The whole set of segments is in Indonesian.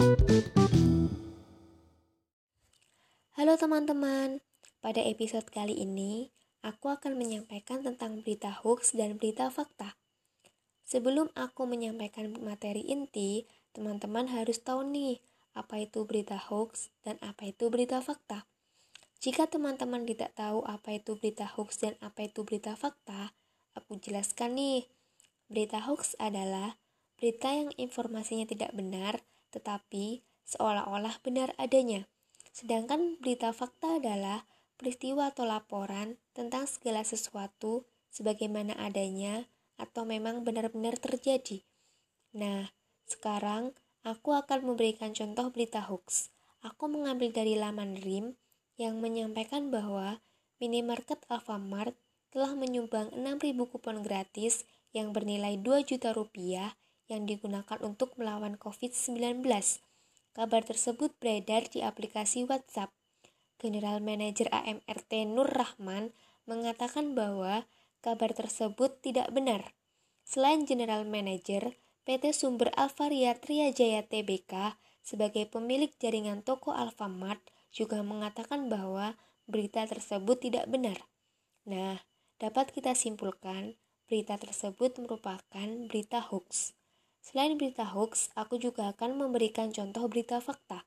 Halo teman-teman, pada episode kali ini aku akan menyampaikan tentang berita hoax dan berita fakta. Sebelum aku menyampaikan materi inti, teman-teman harus tahu nih apa itu berita hoax dan apa itu berita fakta. Jika teman-teman tidak tahu apa itu berita hoax dan apa itu berita fakta, aku jelaskan nih. Berita hoax adalah berita yang informasinya tidak benar, tetapi seolah-olah benar adanya. Sedangkan berita fakta adalah peristiwa atau laporan tentang segala sesuatu sebagaimana adanya atau memang benar-benar terjadi. Nah, sekarang aku akan memberikan contoh berita hoax. Aku mengambil dari laman RIM yang menyampaikan bahwa minimarket Alfamart telah menyumbang 6.000 kupon gratis yang bernilai 2 juta rupiah yang digunakan untuk melawan COVID-19. Kabar tersebut beredar di aplikasi WhatsApp. General Manager AMRT Nur Rahman mengatakan bahwa kabar tersebut tidak benar. Selain General Manager, PT Sumber Alvaria Triajaya Tbk sebagai pemilik jaringan toko Alfamart juga mengatakan bahwa berita tersebut tidak benar. Nah, dapat kita simpulkan berita tersebut merupakan berita hoax. Selain berita hoax, aku juga akan memberikan contoh berita fakta.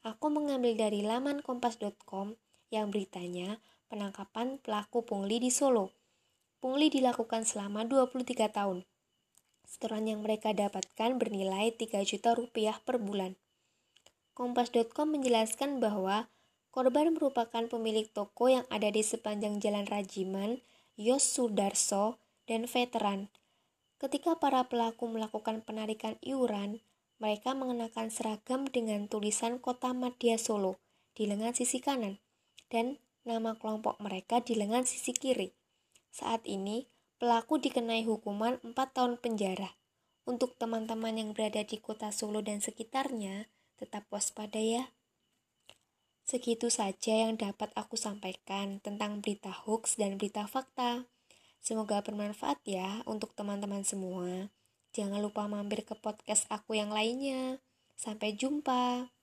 Aku mengambil dari laman kompas.com yang beritanya penangkapan pelaku pungli di Solo. Pungli dilakukan selama 23 tahun. Setoran yang mereka dapatkan bernilai 3 juta rupiah per bulan. Kompas.com menjelaskan bahwa korban merupakan pemilik toko yang ada di sepanjang Jalan Rajiman, Yos Sudarso, dan veteran Ketika para pelaku melakukan penarikan iuran, mereka mengenakan seragam dengan tulisan Kota Madya Solo di lengan sisi kanan dan nama kelompok mereka di lengan sisi kiri. Saat ini, pelaku dikenai hukuman 4 tahun penjara. Untuk teman-teman yang berada di kota Solo dan sekitarnya, tetap waspada ya. Segitu saja yang dapat aku sampaikan tentang berita hoax dan berita fakta. Semoga bermanfaat ya untuk teman-teman semua. Jangan lupa mampir ke podcast aku yang lainnya. Sampai jumpa.